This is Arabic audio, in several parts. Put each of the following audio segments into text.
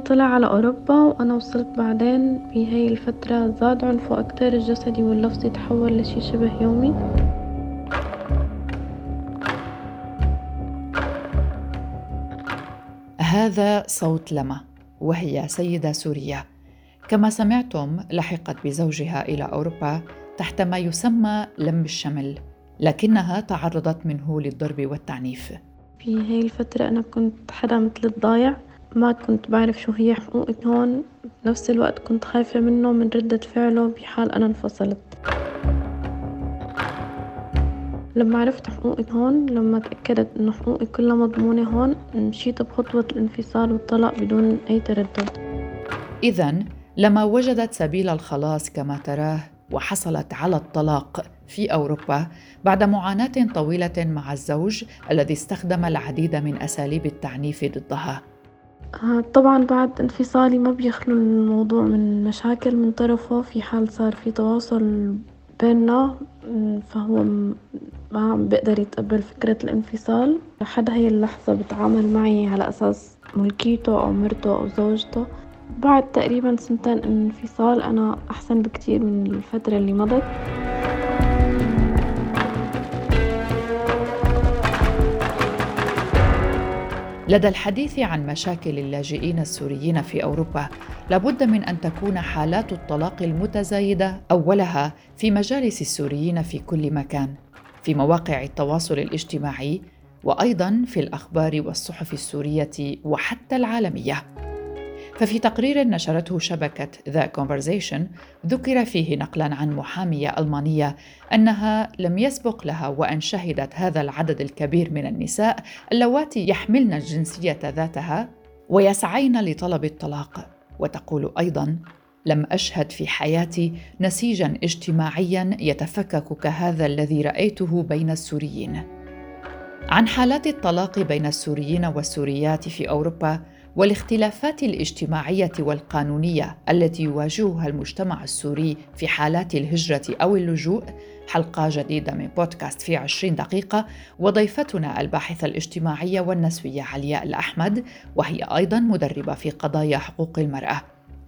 طلع على أوروبا وأنا وصلت بعدين بهاي الفترة زاد عنفه أكتر الجسدي واللفظي تحول لشي شبه يومي. هذا صوت لما وهي سيدة سورية. كما سمعتم لحقت بزوجها إلى أوروبا تحت ما يسمى لم الشمل لكنها تعرضت منه للضرب والتعنيف. في هاي الفترة أنا كنت حدا مثل الضايع. ما كنت بعرف شو هي حقوقي هون. بنفس الوقت كنت خايفة منه من ردة فعله بحال أنا انفصلت. لما عرفت حقوقي هون لما تأكدت إنه حقوقي كلها مضمونة هون مشيت بخطوة الانفصال والطلاق بدون أي تردد. إذا لما وجدت سبيل الخلاص كما تراه وحصلت على الطلاق في أوروبا بعد معاناة طويلة مع الزوج الذي استخدم العديد من أساليب التعنيف ضدها. طبعا بعد انفصالي ما بيخلو الموضوع من مشاكل من طرفه في حال صار في تواصل بيننا فهو ما عم بقدر يتقبل فكرة الانفصال. لحد هاي اللحظة بتعامل معي على أساس ملكيته أو مرته أو زوجته. بعد تقريبا سنتين انفصال أنا أحسن بكتير من الفترة اللي مضت. لدى الحديث عن مشاكل اللاجئين السوريين في أوروبا لابد من أن تكون حالات الطلاق المتزايدة أولها في مجالس السوريين في كل مكان في مواقع التواصل الاجتماعي وأيضا في الأخبار والصحف السورية وحتى العالمية. ففي تقرير نشرته شبكة ذا Conversation ذكر فيه نقلا عن محامية ألمانية أنها لم يسبق لها وأن شهدت هذا العدد الكبير من النساء اللواتي يحملن الجنسية ذاتها ويسعين لطلب الطلاق. وتقول أيضا لم أشهد في حياتي نسيجا اجتماعيا يتفكك كهذا الذي رأيته بين السوريين عن حالات الطلاق بين السوريين والسوريات في أوروبا والاختلافات الاجتماعية والقانونية التي يواجهها المجتمع السوري في حالات الهجرة أو اللجوء. حلقة جديدة من بودكاست في 20 دقيقة وضيفتنا الباحثة الاجتماعية والنسوية علياء الأحمد وهي أيضا مدربة في قضايا حقوق المرأة.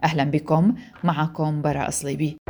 أهلا بكم معكم براء صليبي.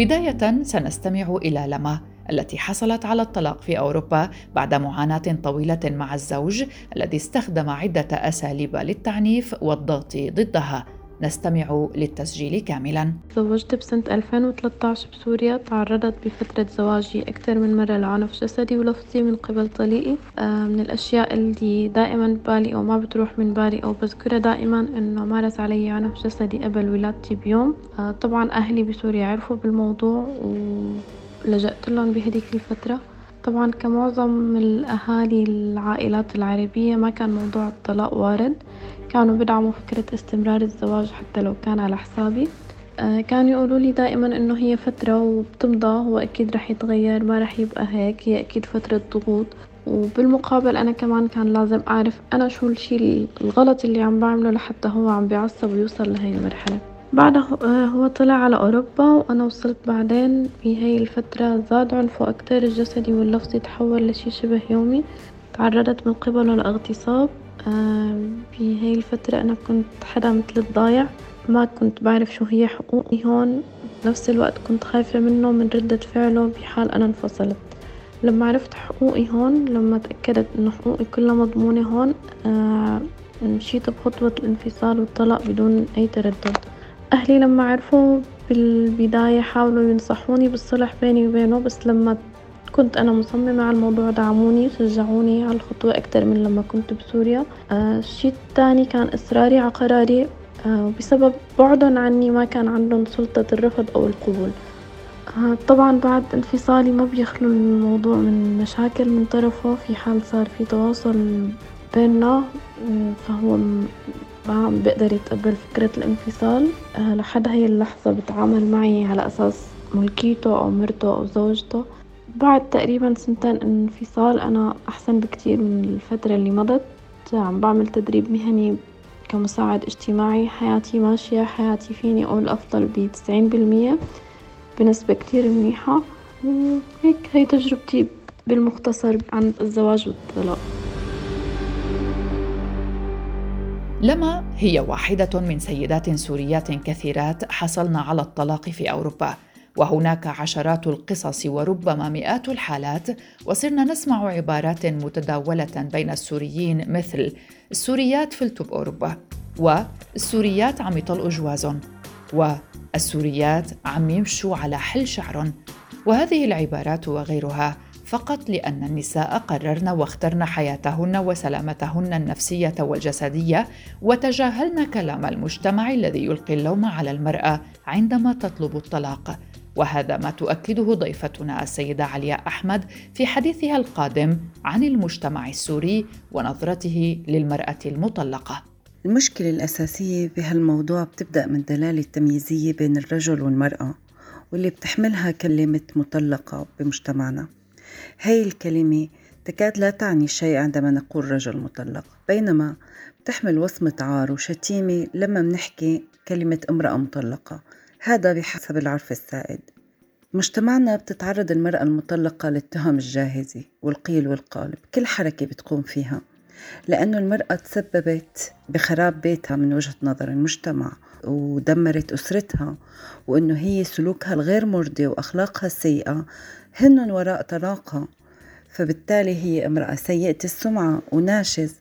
بداية سنستمع إلى لما التي حصلت على الطلاق في أوروبا بعد معاناة طويلة مع الزوج الذي استخدم عدة أساليب للتعنيف والضغط ضدها. نستمع للتسجيل كاملا. تزوجت بسنة 2013 بسوريا تعرضت بفترة زواجي أكثر من مرة لعنف جسدي ولفظي من قبل طليقي. آه، من الأشياء اللي دائما ببالي أو ما بتروح من بالي أو بذكرها دائما إنه مارس علي عنف جسدي قبل ولادتي بيوم. آه، طبعا أهلي بسوريا عرفوا بالموضوع ولجأت لهم بهديك الفترة. طبعا كمعظم الأهالي العائلات العربية ما كان موضوع الطلاق وارد. كانوا بدعموا فكرة استمرار الزواج حتى لو كان على حسابي. آه، كانوا يقولوا لي دائما إنه هي فترة وبتمضى هو أكيد رح يتغير ما رح يبقى هيك هي أكيد فترة ضغوط. وبالمقابل أنا كمان كان لازم أعرف أنا شو الشي الغلط اللي عم بعمله لحتى هو عم بيعصب ويوصل لهي المرحلة. بعدها آه، هو طلع على أوروبا وأنا وصلت بعدين بهاي الفترة زاد عنفه أكتر الجسدي واللفظي تحول لشي شبه يومي. تعرضت من قبله لأغتصاب. في هاي الفترة أنا كنت حدا مثل الضايع. ما كنت بعرف شو هي حقوقي هون. بنفس الوقت كنت خايفة منه من ردة فعله بحال أنا انفصلت. لما عرفت حقوقي هون لما تأكدت إنه حقوقي كلها مضمونة هون مشيت بخطوة الانفصال والطلاق بدون أي تردد. أهلي لما عرفوا بالبداية حاولوا ينصحوني بالصلح بيني وبينه بس لما كنت أنا مصممة على الموضوع دعموني وشجعوني على الخطوة أكتر من لما كنت بسوريا. آه الشي التاني كان إصراري على قراري. آه بسبب بعدهم عني ما كان عندهم سلطة الرفض أو القبول. آه طبعا بعد انفصالي ما بيخلو الموضوع من مشاكل من طرفه. في حال صار في تواصل بيننا فهو ما عم بقدر يتقبل فكرة الانفصال. لحد هاي اللحظة بتعامل معي على أساس ملكيته أو مرته أو زوجته. بعد تقريبا سنتين انفصال أنا أحسن بكتير من الفترة اللي مضت. عم بعمل تدريب مهني كمساعد اجتماعي. حياتي ماشية حياتي فيني أقول أفضل بتسعين بالمية بنسبة كتير منيحة. هيك هي تجربتي بالمختصر عن الزواج والطلاق. لما هي واحدة من سيدات سوريات كثيرات حصلن على الطلاق في أوروبا. وهناك عشرات القصص وربما مئات الحالات وصرنا نسمع عبارات متداولة بين السوريين مثل السوريات فلتوا بأوروبا والسوريات عم يطلقوا جوازهم والسوريات عم يمشوا على حل شعرهم. وهذه العبارات وغيرها فقط لأن النساء قررن واخترن حياتهن وسلامتهن النفسية والجسدية وتجاهلن كلام المجتمع الذي يلقي اللوم على المرأة عندما تطلب الطلاق. وهذا ما تؤكده ضيفتنا السيدة علياء أحمد في حديثها القادم عن المجتمع السوري ونظرته للمرأة المطلقة. المشكلة الأساسية بهالموضوع بتبدأ من الدلالة التمييزية بين الرجل والمرأة واللي بتحملها كلمة مطلقة بمجتمعنا. هاي الكلمة تكاد لا تعني شيء عندما نقول رجل مطلق بينما بتحمل وصمة عار وشتيمة لما بنحكي كلمة امرأة مطلقة. هذا بحسب العرف السائد. مجتمعنا بتتعرض المرأة المطلقة للتهم الجاهزة والقيل والقال بكل حركة بتقوم فيها. لأنه المرأة تسببت بخراب بيتها من وجهة نظر المجتمع ودمرت أسرتها وأنه هي سلوكها الغير مرضي وأخلاقها السيئة هن وراء طلاقها. فبالتالي هي امرأة سيئة السمعة وناشز.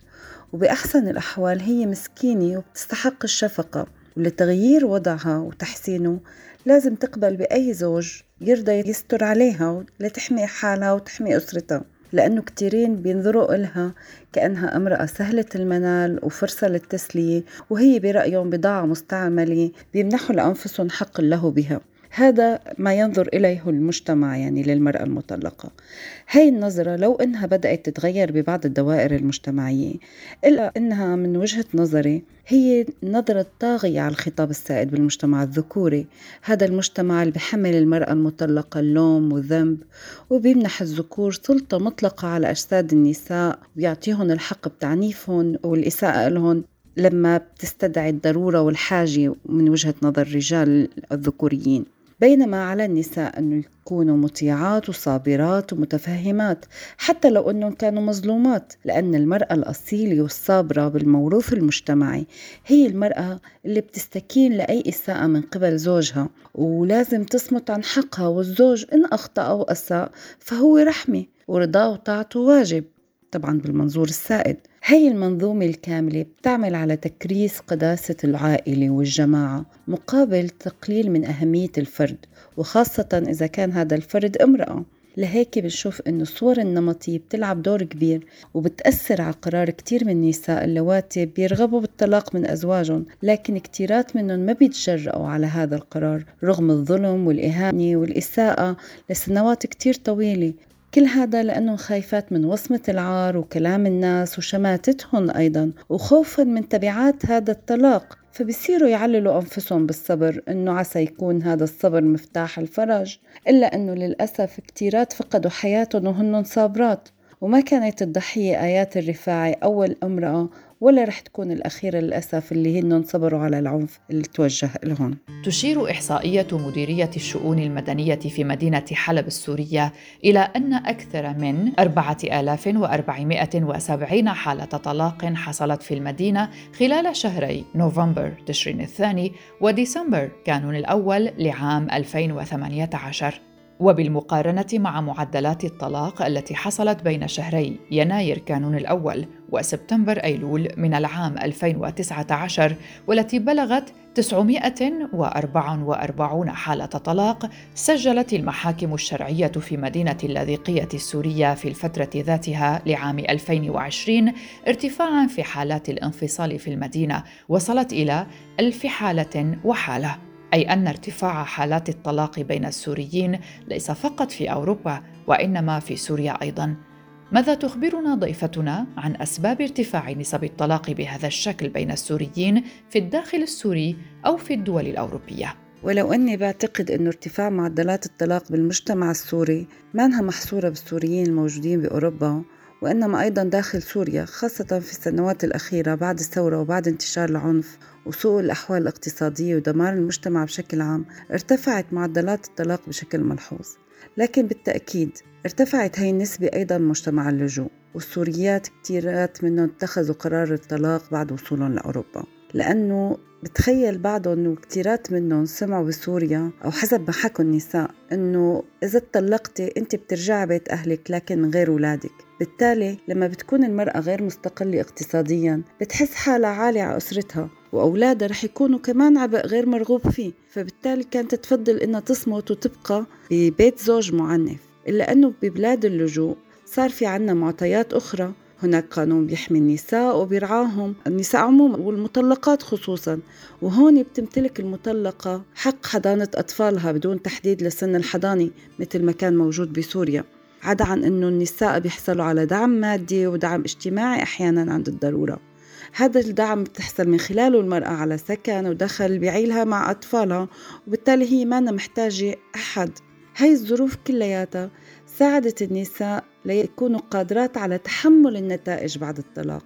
وبأحسن الأحوال هي مسكينة وبتستحق الشفقة. ولتغيير وضعها وتحسينه. لازم تقبل بأي زوج يرضى يستر عليها لتحمي حالها وتحمي أسرتها لأنه كتيرين بينظروا إلها كأنها امرأة سهلة المنال وفرصة للتسلية وهي برأيهم بضاعة مستعملة بيمنحوا لأنفسهم حق له بها. هذا ما ينظر إليه المجتمع يعني للمرأة المطلقة. هاي النظرة لو إنها بدأت تتغير ببعض الدوائر المجتمعية إلا إنها من وجهة نظري هي نظرة طاغية على الخطاب السائد بالمجتمع الذكوري. هذا المجتمع اللي بحمل المرأة المطلقة اللوم والذنب وبيمنح الذكور سلطة مطلقة على أجساد النساء ويعطيهم الحق بتعنيفهم والإساءة لهم لما بتستدعي الضرورة والحاجة من وجهة نظر الرجال الذكوريين. بينما على النساء أن يكونوا مطيعات وصابرات ومتفهمات حتى لو أنهم كانوا مظلومات لأن المرأة الأصيلة والصابرة بالموروث المجتمعي هي المرأة اللي بتستكين لأي إساءة من قبل زوجها ولازم تصمت عن حقها والزوج إن أخطأ أو أساء فهو رحمة ورضاه وطاعته واجب. طبعا بالمنظور السائد. هي المنظومة الكاملة بتعمل على تكريس قداسة العائلة والجماعة مقابل تقليل من أهمية الفرد وخاصة إذا كان هذا الفرد امرأة. لهيك بنشوف إنه الصور النمطية بتلعب دور كبير وبتأثر على قرار كتير من النساء اللواتي بيرغبوا بالطلاق من أزواجهم لكن كتيرات منهم ما بيتجرأوا على هذا القرار رغم الظلم والإهانة والإساءة لسنوات كتير طويلة. كل هذا لأنهم خايفات من وصمة العار وكلام الناس وشماتتهم أيضا وخوفا من تبعات هذا الطلاق. فبصيروا يعللوا أنفسهم بالصبر إنه عسى يكون هذا الصبر مفتاح الفرج إلا إنه للأسف كتيرات فقدوا حياتهم وهن صابرات. وما كانت الضحية آيات الرفاعي أول امرأة ولا رح تكون الأخيرة للأسف اللي هن صبروا على العنف اللي توجه لهم تشير إحصائية مديرية الشؤون المدنية في مدينة حلب السورية إلى أن أكثر من 4470 حالة طلاق حصلت في المدينة خلال شهري نوفمبر تشرين الثاني وديسمبر كانون الأول لعام 2018 وبالمقارنة مع معدلات الطلاق التي حصلت بين شهري يناير كانون الأول وسبتمبر أيلول من العام 2019 والتي بلغت 944 حالة طلاق سجلت المحاكم الشرعية في مدينة اللاذقية السورية في الفترة ذاتها لعام 2020 ارتفاعا في حالات الانفصال في المدينة وصلت إلى ألف حالة وحالة. أي أن ارتفاع حالات الطلاق بين السوريين ليس فقط في أوروبا وإنما في سوريا أيضا. ماذا تخبرنا ضيفتنا عن أسباب ارتفاع نسب الطلاق بهذا الشكل بين السوريين في الداخل السوري أو في الدول الأوروبية؟ ولو أني بعتقد أن ارتفاع معدلات الطلاق بالمجتمع السوري ما أنها محصورة بالسوريين الموجودين بأوروبا وإنما أيضا داخل سوريا خاصة في السنوات الأخيرة بعد الثورة وبعد انتشار العنف وسوء الأحوال الاقتصادية ودمار المجتمع بشكل عام ارتفعت معدلات الطلاق بشكل ملحوظ. لكن بالتأكيد ارتفعت هاي النسبة أيضا بمجتمع اللجوء والسوريات كتيرات منهم اتخذوا قرار الطلاق بعد وصولهم لأوروبا. لأنه بتخيل بعضهم وكتيرات منهم سمعوا بسوريا أو حسب ما حكوا النساء إنه إذا اتطلقتي أنت بترجعي بيت أهلك لكن غير أولادك. بالتالي لما بتكون المرأة غير مستقلة اقتصاديا بتحس حالها عالية على أسرتها وأولادها رح يكونوا كمان عبء غير مرغوب فيه. فبالتالي كانت تفضل إنها تصمت وتبقى ببيت زوج معنف. إلا أنه ببلاد اللجوء صار في عنا معطيات أخرى هناك قانون بيحمي النساء وبيرعاهم. النساء عموما والمطلقات خصوصا. وهون بتمتلك المطلقة حق حضانة أطفالها بدون تحديد لسن الحضانة مثل ما كان موجود بسوريا. عدا عن أنه النساء بيحصلوا على دعم مادي ودعم اجتماعي أحيانا عند الضرورة. هذا الدعم بتحصل من خلاله المرأة على سكن ودخل بيعيلها مع أطفالها وبالتالي هي ما محتاجة أحد. هاي الظروف كلياتها ساعدت النساء ليكونوا قادرات على تحمل النتائج بعد الطلاق.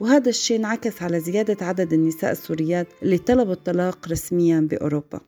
وهذا الشيء انعكس على زيادة عدد النساء السوريات اللي طلبوا الطلاق رسميا بأوروبا.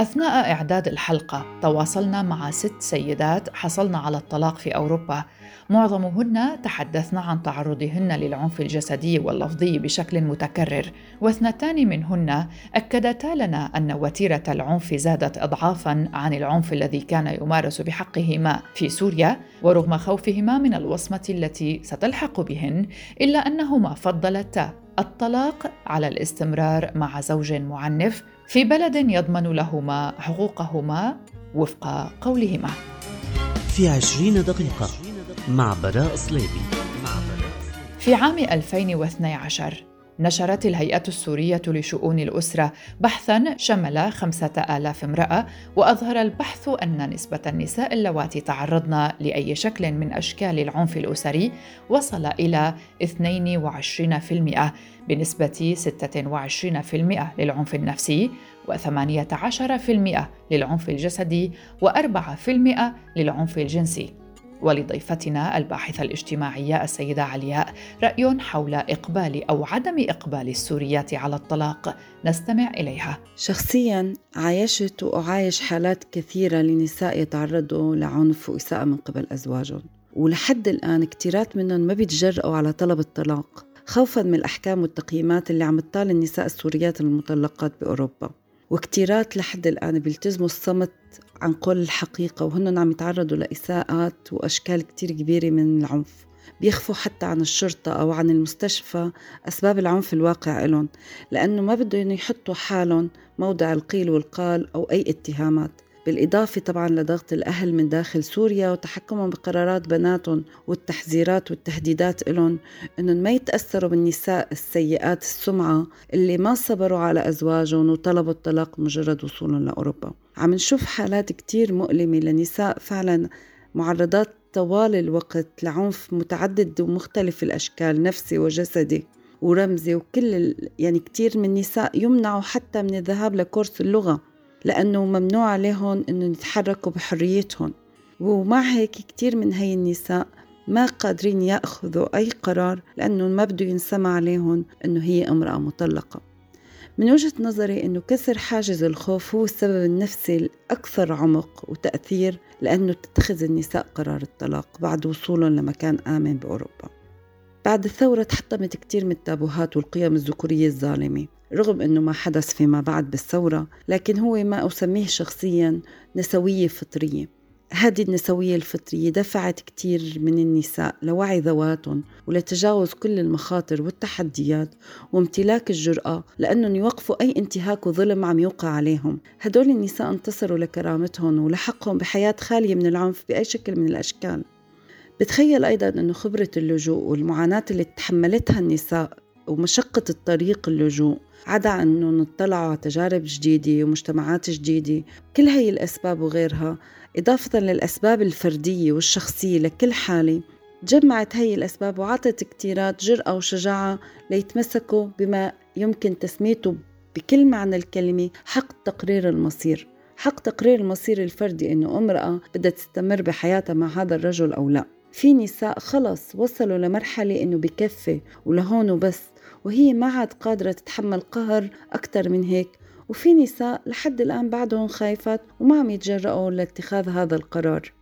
أثناء إعداد الحلقة تواصلنا مع ست سيدات حصلن على الطلاق في أوروبا. معظمهن تحدثن عن تعرضهن للعنف الجسدي واللفظي بشكل متكرر واثنتان منهن أكدتا لنا أن وتيرة العنف زادت أضعافا عن العنف الذي كان يمارس بحقهما في سوريا ورغم خوفهما من الوصمة التي ستلحق بهن إلا أنهما فضلتا الطلاق على الاستمرار مع زوج معنف في بلد يضمن لهما حقوقهما وفق قولهما. في عشرين دقيقة مع براء صليبي. في عام 2012 نشرت الهيئة السورية لشؤون الأسرة بحثاً شمل خمسة آلاف امرأة وأظهر البحث أن نسبة النساء اللواتي تعرضن لأي شكل من أشكال العنف الأسري وصل إلى 22% بنسبة 26% للعنف النفسي و18% للعنف الجسدي و4% للعنف الجنسي. ولضيفتنا الباحثة الاجتماعية السيدة علياء رأي حول إقبال أو عدم إقبال السوريات على الطلاق. نستمع إليها. شخصيا عايشت وأعايش حالات كثيرة لنساء يتعرضوا لعنف وإساءة من قبل أزواجهم. ولحد الآن كتيرات منهم ما بيتجرأوا على طلب الطلاق خوفا من الأحكام والتقييمات اللي عم تطال النساء السوريات المطلقات بأوروبا. وكتيرات لحد الآن. بيلتزموا الصمت عن قول الحقيقة وهن عم يتعرضوا لإساءات وأشكال كتير كبيرة من العنف. بيخفوا حتى عن الشرطة أو عن المستشفى أسباب العنف الواقع لهم لأنه ما بدهم يحطوا حالهم موضع القيل والقال أو أي اتهامات. بالإضافة طبعا لضغط الأهل من داخل سوريا وتحكمهم بقرارات بناتهم والتحذيرات والتهديدات لهم أنهم ما يتأثروا بالنساء السيئات السمعة اللي ما صبروا على أزواجهم وطلبوا الطلاق مجرد وصولهم لأوروبا. عم نشوف حالات كتير مؤلمة لنساء فعلا معرضات طوال الوقت لعنف متعدد ومختلف الأشكال نفسي وجسدي ورمزي وكل يعني كتير من النساء يمنعوا حتى من الذهاب لكورس اللغة. لأنه ممنوع عليهم أنه يتحركوا بحريتهم. ومع هيك كتير من هي النساء ما قادرين يأخذوا أي قرار لأنه ما بده ينسمع عليهم إنه هي امرأة مطلقة. من وجهة نظري إنه كسر حاجز الخوف هو السبب النفسي الأكثر عمق وتأثير لأنه تتخذ النساء قرار الطلاق بعد وصولهم لمكان آمن بأوروبا. بعد الثورة تحطمت كتير من التابوهات والقيم الذكورية الظالمة. رغم أنه ما حدث فيما بعد بالثورة لكن هو ما أسميه شخصيا نسوية فطرية. هذه النسوية الفطرية دفعت كتير من النساء لوعي ذواتهم ولتجاوز كل المخاطر والتحديات وامتلاك الجرأة لأنهم يوقفوا أي انتهاك وظلم عم يوقع عليهم. هدول النساء انتصروا لكرامتهم ولحقهم بحياة خالية من العنف بأي شكل من الأشكال. بتخيل أيضا أنه خبرة اللجوء والمعاناة اللي تحملتها النساء ومشقة الطريق اللجوء. عدا أنه نطلعوا على تجارب جديدة ومجتمعات جديدة. كل هي الأسباب وغيرها إضافة للأسباب الفردية والشخصية لكل حالة جمعت هي الأسباب وعطت كتيرات جرأة وشجاعة ليتمسكوا بما يمكن تسميته بكل معنى الكلمة حق تقرير المصير. حق تقرير المصير الفردي إنه امرأة بدها تستمر بحياتها مع هذا الرجل أو لا. في نساء خلص وصلوا لمرحلة إنه بكفي ولهون وبس. وهي ما عاد قادرة تتحمل قهر أكثر من هيك. وفي نساء لحد الآن بعدهم خايفات وما عم يتجرؤوا لاتخاذ هذا القرار.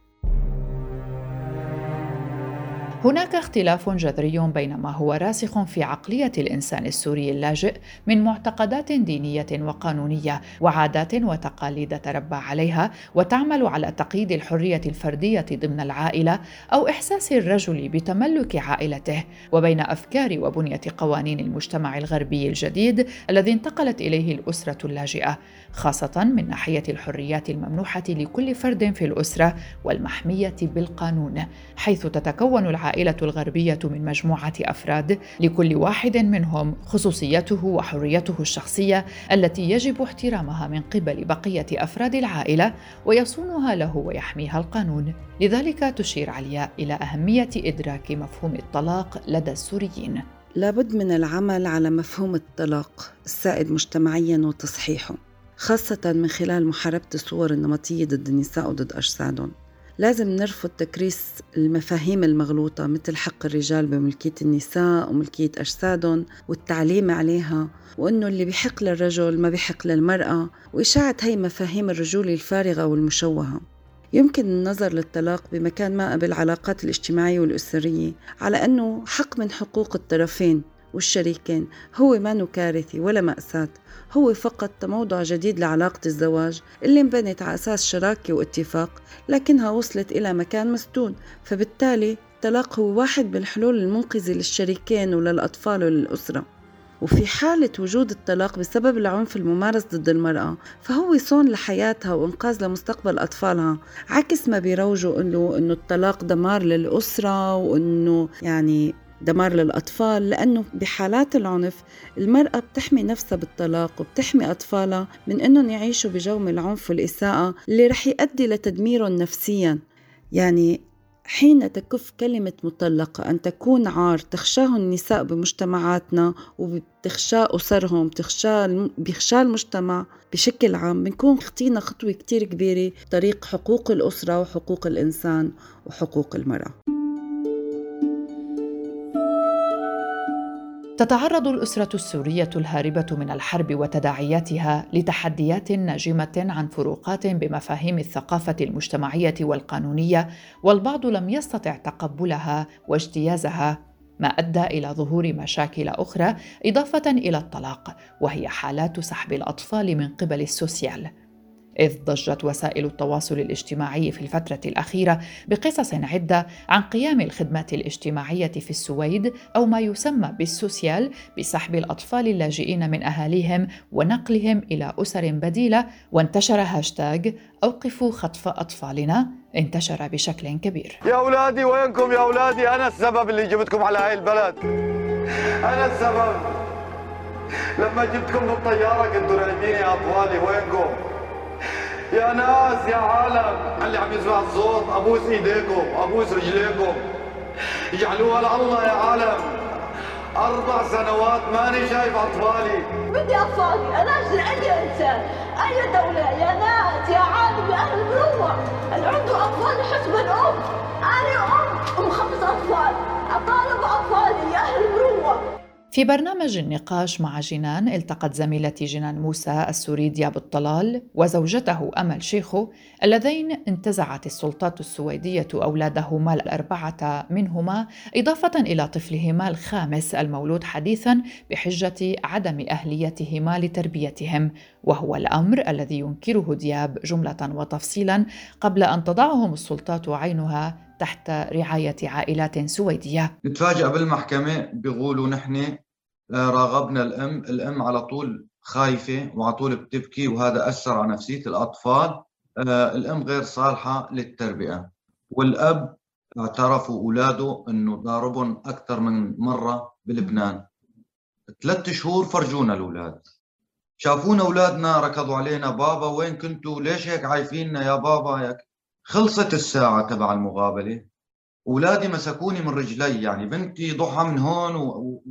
هناك اختلاف جذري بين ما هو راسخ في عقلية الإنسان السوري اللاجئ من معتقدات دينية وقانونية وعادات وتقاليد تربى عليها وتعمل على تقييد الحرية الفردية ضمن العائلة أو إحساس الرجل بتملك عائلته وبين أفكار وبنية قوانين المجتمع الغربي الجديد الذي انتقلت إليه الأسرة اللاجئة خاصة من ناحية الحريات الممنوحة لكل فرد في الأسرة والمحمية بالقانون حيث تتكون العائلة العائلة الغربية من مجموعة أفراد لكل واحد منهم خصوصيته وحريته الشخصية التي يجب احترامها من قبل بقية أفراد العائلة ويصونها له ويحميها القانون. لذلك تشير علياء إلى أهمية إدراك مفهوم الطلاق لدى السوريين. لابد من العمل على مفهوم الطلاق السائد مجتمعيا وتصحيحه خاصة من خلال محاربة الصور النمطية ضد النساء وضد أجسادهم. لازم نرفض تكريس المفاهيم المغلوطة مثل حق الرجال بملكية النساء وملكية أجسادهم والتعليم عليها وأنه اللي بيحق للرجل ما بيحق للمرأة وإشاعة هي مفاهيم الرجولة الفارغة والمشوهة. يمكن النظر للطلاق بمكان ما قبل العلاقات الاجتماعية والأسرية على أنه حق من حقوق الطرفين. والشريكين. هو ما كارثي ولا مأساة. هو فقط تموضع جديد لعلاقة الزواج اللي انبنت على أساس شراكة واتفاق لكنها وصلت إلى مكان مسدود فبالتالي الطلاق هو واحد من الحلول المنقذة للشريكين وللأطفال وللأسرة. وفي حالة وجود الطلاق بسبب العنف الممارس ضد المرأة فهو صون لحياتها وإنقاذ لمستقبل أطفالها. عكس ما بيروجوا إنه إنه الطلاق دمار للأسرة وإنه يعني دمار للأطفال لأنه بحالات العنف المرأة بتحمي نفسها بالطلاق وبتحمي أطفالها من أنهم يعيشوا بجو من العنف والإساءة اللي رح يؤدي لتدميرهم نفسيا. يعني حين تكف كلمة مطلقة أن تكون عار تخشاه النساء بمجتمعاتنا وبتخشى أسرهم بتخشى بيخشى المجتمع بشكل عام بنكون خطينا خطوة كتير كبيرة طريق حقوق الأسرة وحقوق الإنسان وحقوق المرأة. تتعرض الأسرة السورية الهاربة من الحرب وتداعياتها لتحديات ناجمة عن فروقات بمفاهيم الثقافة المجتمعية والقانونية والبعض لم يستطع تقبلها واجتيازها ما أدى إلى ظهور مشاكل أخرى إضافة إلى الطلاق وهي حالات سحب الأطفال من قبل السوسيال. إذ ضجت وسائل التواصل الاجتماعي في الفترة الأخيرة بقصص عدة عن قيام الخدمات الاجتماعية في السويد أو ما يسمى بالسوسيال بسحب الأطفال اللاجئين من أهاليهم ونقلهم إلى أسر بديلة وانتشر هاشتاغ أوقفوا خطف أطفالنا انتشر بشكل كبير. يا أولادي وينكم يا أولادي؟ أنا السبب اللي جبتكم على هاي البلد. أنا السبب. لما جبتكم بالطيارة كنتوا رايديني أطفالي وينكم؟ يا ناس يا عالم. اللي عم يسمع الصوت أبوس إيديكم أبوس رجليكم. اجعلوها لله يا عالم. أربع سنوات ماني شايف أطفالي. بدي أطفالي أنا أجل أي انسان أي دولة يا ناس يا عالم يا أهل المروه اللي عنده اطفال يحس بالام أنا أم ام خمس أطفال. في برنامج النقاش مع جنان التقت زميلتي جنان موسى السوري دياب الطلال وزوجته أمل شيخو اللذين انتزعت السلطات السويدية أولادهما الأربعة منهما إضافة إلى طفلهما الخامس المولود حديثا بحجة عدم أهليتهما لتربيتهم وهو الأمر الذي ينكره دياب جملة وتفصيلا قبل أن تضعهم السلطات عينها تحت رعاية عائلات سويدية. نتفاجأ بالمحكمة بيقولوا نحن راغبنا الأم الأم على طول خايفة وعلى طول بتبكي وهذا أثر على نفسية الأطفال. آه، الأم غير صالحة للتربية. والأب اعترفوا أولاده إنه ضاربهم أكثر من مرة بلبنان. ثلاث شهور فرجونا الأولاد. شافونا أولادنا ركضوا علينا بابا وين كنتوا؟ ليش هيك عايفيننا؟ يا بابا هيك خلصت الساعة تبع المقابلة. أولادي مسكوني من رجلي يعني بنتي ضحى من هون و...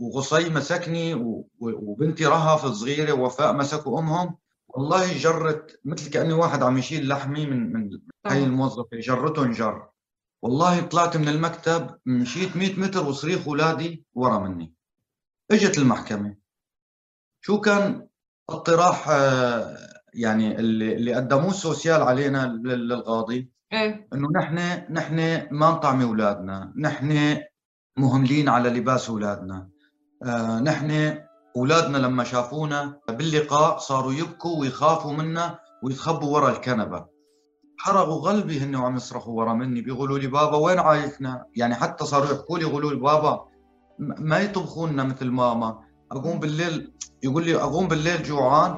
وغصي مسكني وبنتي رهف صغيرة وفاء مسكوا أمهم. والله جرت مثل كأني واحد عم يشيل لحمي من من هاي الموظفة. جرتهم جر والله طلعت من المكتب مشيت 100 متر وصريخ اولادي ورا مني. إجت المحكمة. شو كان اقتراح آه، يعني اللي اللي قدموه السوسيال علينا للقاضي؟ إيه. إنه نحن نحن ما نطعمي أولادنا، نحن مهملين على لباس أولادنا. آه نحن أولادنا لما شافونا باللقاء صاروا يبكوا ويخافوا منا ويتخبوا ورا الكنبة. حرقوا قلبي هن وعم يصرخوا ورا مني بيقولوا لي بابا وين عايشنا؟ يعني حتى صاروا يحكوا لي يقولوا لي بابا ما يطبخوا لنا مثل ماما، أقوم بالليل يقول لي أقوم بالليل جوعان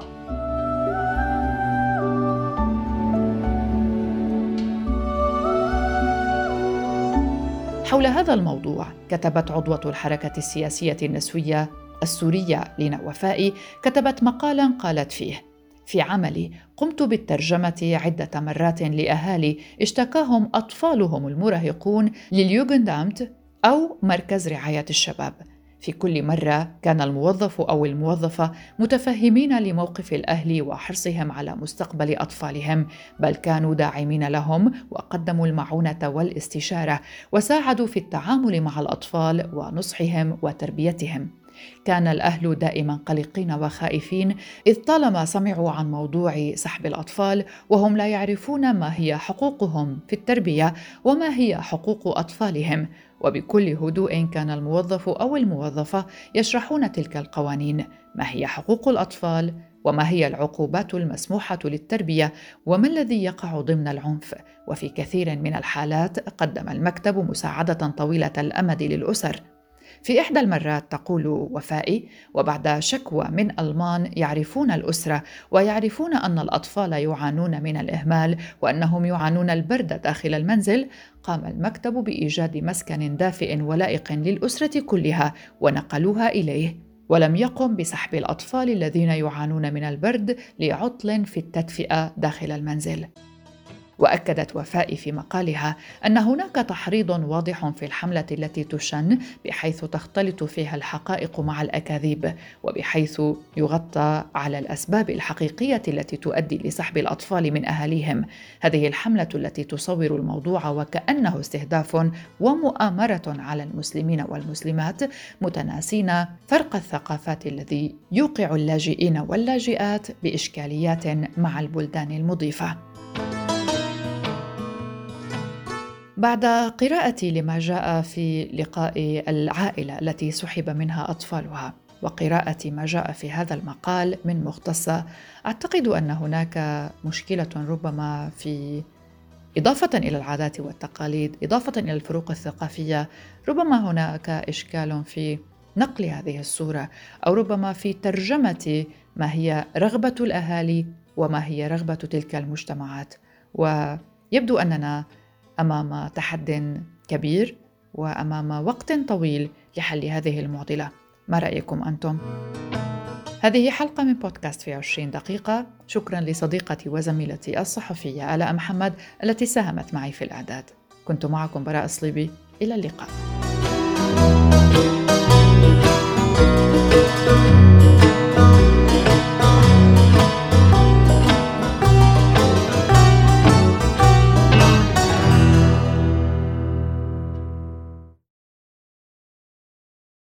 حول هذا الموضوع كتبت عضوة الحركة السياسية النسوية السورية لينا وفائي كتبت مقالا قالت فيه في عملي قمت بالترجمة عدة مرات لأهالي اشتكاهم أطفالهم المراهقون لليوغندامت أو مركز رعاية الشباب. في كل مرة كان الموظف أو الموظفة متفهمين لموقف الأهل وحرصهم على مستقبل أطفالهم، بل كانوا داعمين لهم وقدموا المعونة والاستشارة وساعدوا في التعامل مع الأطفال ونصحهم وتربيتهم. كان الأهل دائما قلقين وخائفين إذ طالما سمعوا عن موضوع سحب الأطفال وهم لا يعرفون ما هي حقوقهم في التربية وما هي حقوق أطفالهم وبكل هدوء كان الموظف أو الموظفة يشرحون تلك القوانين ما هي حقوق الأطفال؟ وما هي العقوبات المسموحة للتربية؟ وما الذي يقع ضمن العنف؟ وفي كثير من الحالات قدم المكتب مساعدة طويلة الأمد للأسر. في إحدى المرات تقول وفائي وبعد شكوى من ألمان يعرفون الأسرة ويعرفون أن الأطفال يعانون من الإهمال وأنهم يعانون البرد داخل المنزل. قام المكتب بإيجاد مسكن دافئ ولائق للأسرة كلها ونقلوها إليه. ولم يقم بسحب الأطفال الذين يعانون من البرد لعطل في التدفئة داخل المنزل. وأكدت وفاء في مقالها أن هناك تحريض واضح في الحملة التي تشن بحيث تختلط فيها الحقائق مع الأكاذيب وبحيث يغطى على الأسباب الحقيقية التي تؤدي لسحب الأطفال من أهاليهم. هذه الحملة التي تصور الموضوع وكأنه استهداف ومؤامرة على المسلمين والمسلمات متناسين فرق الثقافات الذي يوقع اللاجئين واللاجئات بإشكاليات مع البلدان المضيفة. بعد قراءتي لما جاء في لقاء العائلة التي سحب منها أطفالها وقراءه ما جاء في هذا المقال من مختصه أعتقد أن هناك مشكلة ربما في إضافة إلى العادات والتقاليد إضافة إلى الفروق الثقافية ربما هناك إشكال في نقل هذه الصورة أو ربما في ترجمة ما هي رغبة الأهالي وما هي رغبة تلك المجتمعات. ويبدو أننا أمام تحد كبير وأمام وقت طويل لحل هذه المعضلة. ما رأيكم أنتم؟ هذه حلقة من بودكاست في 20 دقيقة. شكرا لصديقتي وزميلتي الصحفية آلاء محمد التي ساهمت معي في الإعداد. كنت معكم براء صليبي. إلى اللقاء. thank you